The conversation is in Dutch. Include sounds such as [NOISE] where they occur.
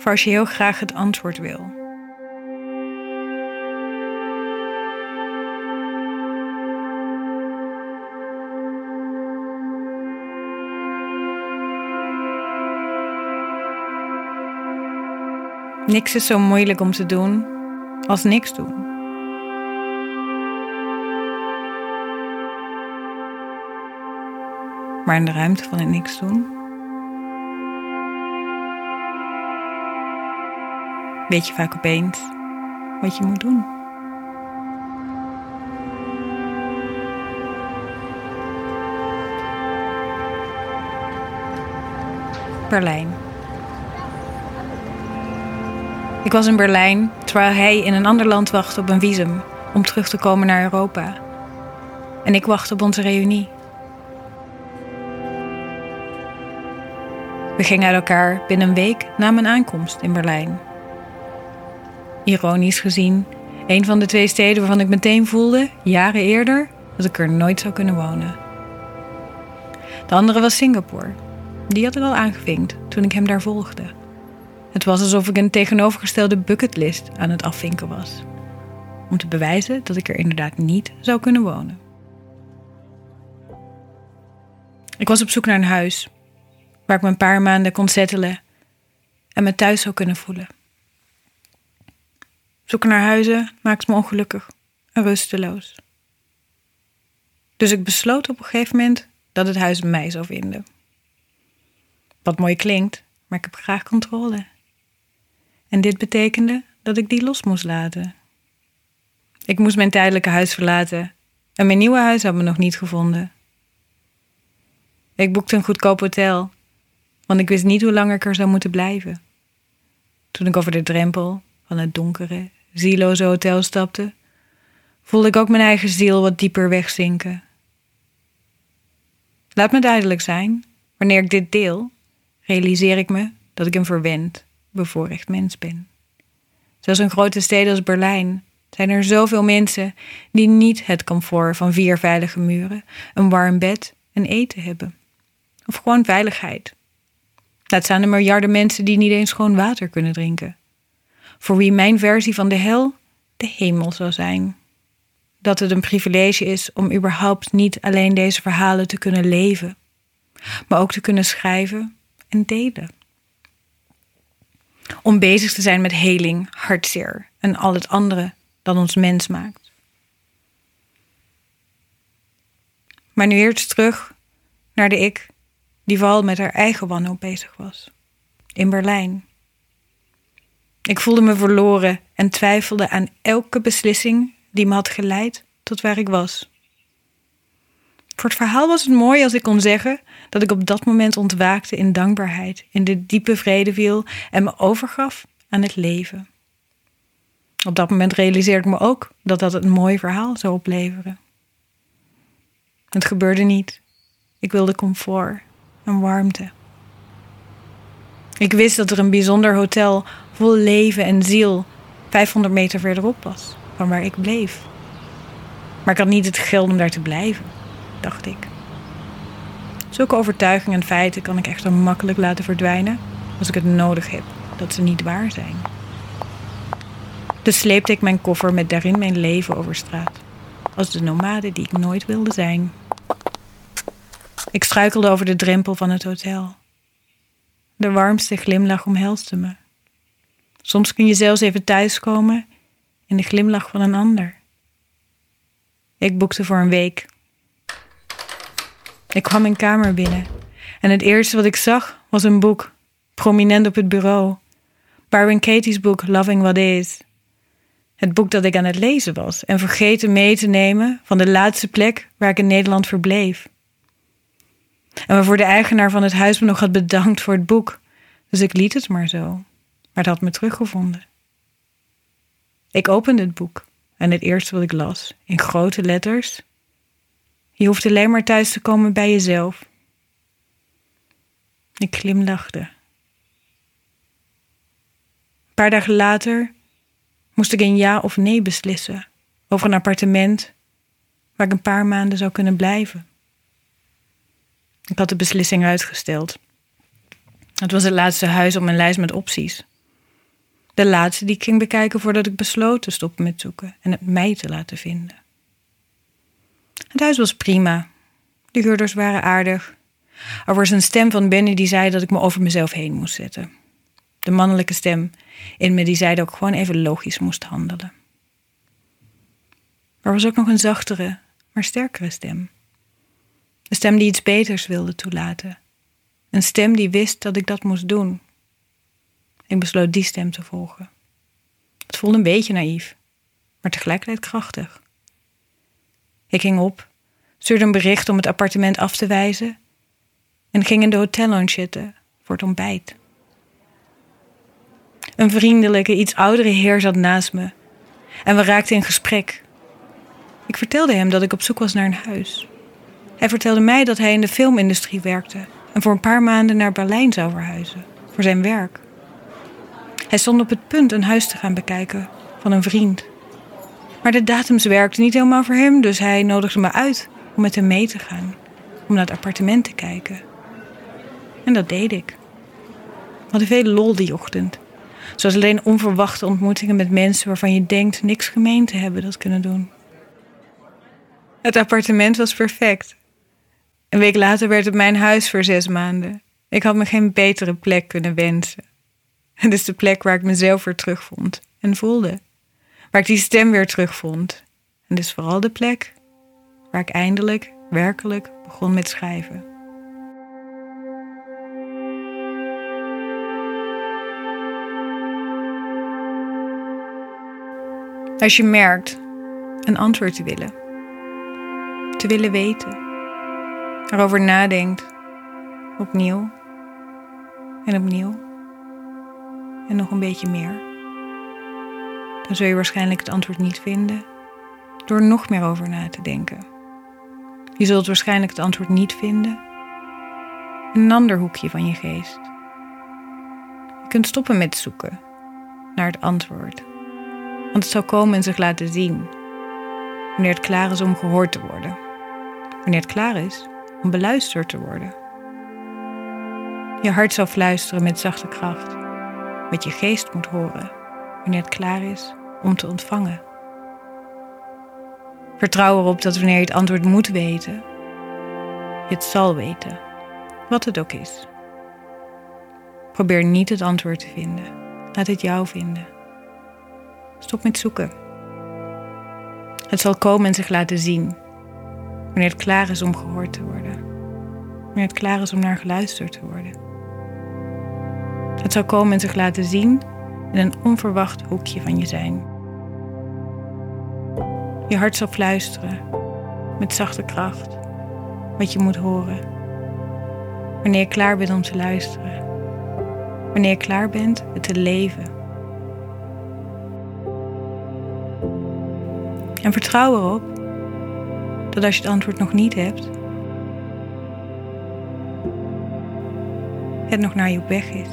voor als je heel graag het antwoord wil. Niks is zo moeilijk om te doen als niks doen. Maar in de ruimte van het niks doen, weet je vaak opeens wat je moet doen. Berlijn. Ik was in Berlijn terwijl hij in een ander land wachtte op een visum om terug te komen naar Europa. En ik wachtte op onze reunie. We gingen uit elkaar binnen een week na mijn aankomst in Berlijn. Ironisch gezien, een van de twee steden waarvan ik meteen voelde, jaren eerder, dat ik er nooit zou kunnen wonen. De andere was Singapore. Die had ik al aangevinkt toen ik hem daar volgde. Het was alsof ik een tegenovergestelde bucketlist aan het afvinken was. Om te bewijzen dat ik er inderdaad niet zou kunnen wonen. Ik was op zoek naar een huis waar ik me een paar maanden kon settelen en me thuis zou kunnen voelen. Zoeken naar huizen maakt me ongelukkig en rusteloos. Dus ik besloot op een gegeven moment dat het huis mij zou vinden. Wat mooi klinkt, maar ik heb graag controle. En dit betekende dat ik die los moest laten. Ik moest mijn tijdelijke huis verlaten en mijn nieuwe huis had me nog niet gevonden. Ik boekte een goedkoop hotel, want ik wist niet hoe lang ik er zou moeten blijven. Toen ik over de drempel van het donkere, zieloze hotel stapte, voelde ik ook mijn eigen ziel wat dieper wegzinken. Laat me duidelijk zijn, wanneer ik dit deel, realiseer ik me dat ik een verwend, bevoorrecht mens ben. Zelfs in grote steden als Berlijn zijn er zoveel mensen die niet het comfort van vier veilige muren, een warm bed en eten hebben. Of gewoon veiligheid. Laat staan de miljarden mensen die niet eens schoon water kunnen drinken. Voor wie mijn versie van de hel de hemel zou zijn. Dat het een privilege is om überhaupt niet alleen deze verhalen te kunnen leven, maar ook te kunnen schrijven en delen. Om bezig te zijn met heling, hartzeer en al het andere dat ons mens maakt. Maar nu eerst terug naar de ik die vooral met haar eigen wanhoop bezig was. In Berlijn. Ik voelde me verloren en twijfelde aan elke beslissing die me had geleid tot waar ik was. Voor het verhaal was het mooi als ik kon zeggen dat ik op dat moment ontwaakte in dankbaarheid, in de diepe vrede viel en me overgaf aan het leven. Op dat moment realiseerde ik me ook dat dat een mooi verhaal zou opleveren. Het gebeurde niet. Ik wilde comfort en warmte. Ik wist dat er een bijzonder hotel vol leven en ziel 500 meter verderop was van waar ik bleef. Maar ik had niet het geld om daar te blijven, dacht ik. Zulke overtuigingen en feiten kan ik echter makkelijk laten verdwijnen als ik het nodig heb dat ze niet waar zijn. Dus sleepte ik mijn koffer met daarin mijn leven over straat, als de nomade die ik nooit wilde zijn. Ik struikelde over de drempel van het hotel. De warmste glimlach omhelste me. Soms kun je zelfs even thuiskomen in de glimlach van een ander. Ik boekte voor een week. Ik kwam mijn kamer binnen en het eerste wat ik zag was een boek, prominent op het bureau. Byron Katie's boek Loving What Is. Het boek dat ik aan het lezen was en vergeten mee te nemen van de laatste plek waar ik in Nederland verbleef. En waarvoor de eigenaar van het huis me nog had bedankt voor het boek. Dus ik liet het maar zo. Maar het had me teruggevonden. Ik opende het boek en het eerste wat ik las, in grote letters. Je hoeft alleen maar thuis te komen bij jezelf. Ik glimlachte. Een paar dagen later moest ik een ja of nee beslissen over een appartement waar ik een paar maanden zou kunnen blijven. Ik had de beslissing uitgesteld. Het was het laatste huis op mijn lijst met opties. De laatste die ik ging bekijken voordat ik besloot te stoppen met zoeken en het mij te laten vinden. Het huis was prima. De huurders waren aardig. Er was een stem van Benny die zei dat ik me over mezelf heen moest zetten. De mannelijke stem in me die zei dat ik gewoon even logisch moest handelen. Er was ook nog een zachtere, maar sterkere stem. Een stem die iets beters wilde toelaten. Een stem die wist dat ik dat moest doen. Ik besloot die stem te volgen. Het voelde een beetje naïef, maar tegelijkertijd krachtig. Ik ging op, stuurde een bericht om het appartement af te wijzen en ging in de hotellounge zitten voor het ontbijt. Een vriendelijke, iets oudere heer zat naast me en we raakten in gesprek. Ik vertelde hem dat ik op zoek was naar een huis. Hij vertelde mij dat hij in de filmindustrie werkte en voor een paar maanden naar Berlijn zou verhuizen voor zijn werk. Hij stond op het punt een huis te gaan bekijken van een vriend. Maar de datums werkten niet helemaal voor hem, dus hij nodigde me uit om met hem mee te gaan, om naar het appartement te kijken. En dat deed ik. We hadden veel lol die ochtend. Zoals alleen onverwachte ontmoetingen met mensen waarvan je denkt niks gemeen te hebben dat kunnen doen. Het appartement was perfect. Een week later werd het mijn huis voor zes maanden. Ik had me geen betere plek kunnen wensen. Het is [LAUGHS] de plek waar ik mezelf weer terugvond en voelde. Waar ik die stem weer terugvond. En dus vooral de plek waar ik eindelijk, werkelijk begon met schrijven. Als je merkt een antwoord te willen, te willen weten, erover nadenkt, opnieuw en opnieuw en nog een beetje meer, dan zul je waarschijnlijk het antwoord niet vinden door nog meer over na te denken. Je zult waarschijnlijk het antwoord niet vinden in een ander hoekje van je geest. Je kunt stoppen met zoeken naar het antwoord, want het zal komen en zich laten zien wanneer het klaar is om gehoord te worden, wanneer het klaar is om beluisterd te worden. Je hart zal fluisteren met zachte kracht wat je geest moet horen wanneer het klaar is om te ontvangen. Vertrouw erop dat wanneer je het antwoord moet weten, je het zal weten, wat het ook is. Probeer niet het antwoord te vinden. Laat het jou vinden. Stop met zoeken. Het zal komen en zich laten zien. Wanneer het klaar is om gehoord te worden. Wanneer het klaar is om naar geluisterd te worden. Het zal komen en zich laten zien in een onverwacht hoekje van je zijn. Je hart zal fluisteren met zachte kracht wat je moet horen. Wanneer je klaar bent om te luisteren. Wanneer je klaar bent het te leven. En vertrouw erop dat als je het antwoord nog niet hebt, het nog naar je weg is.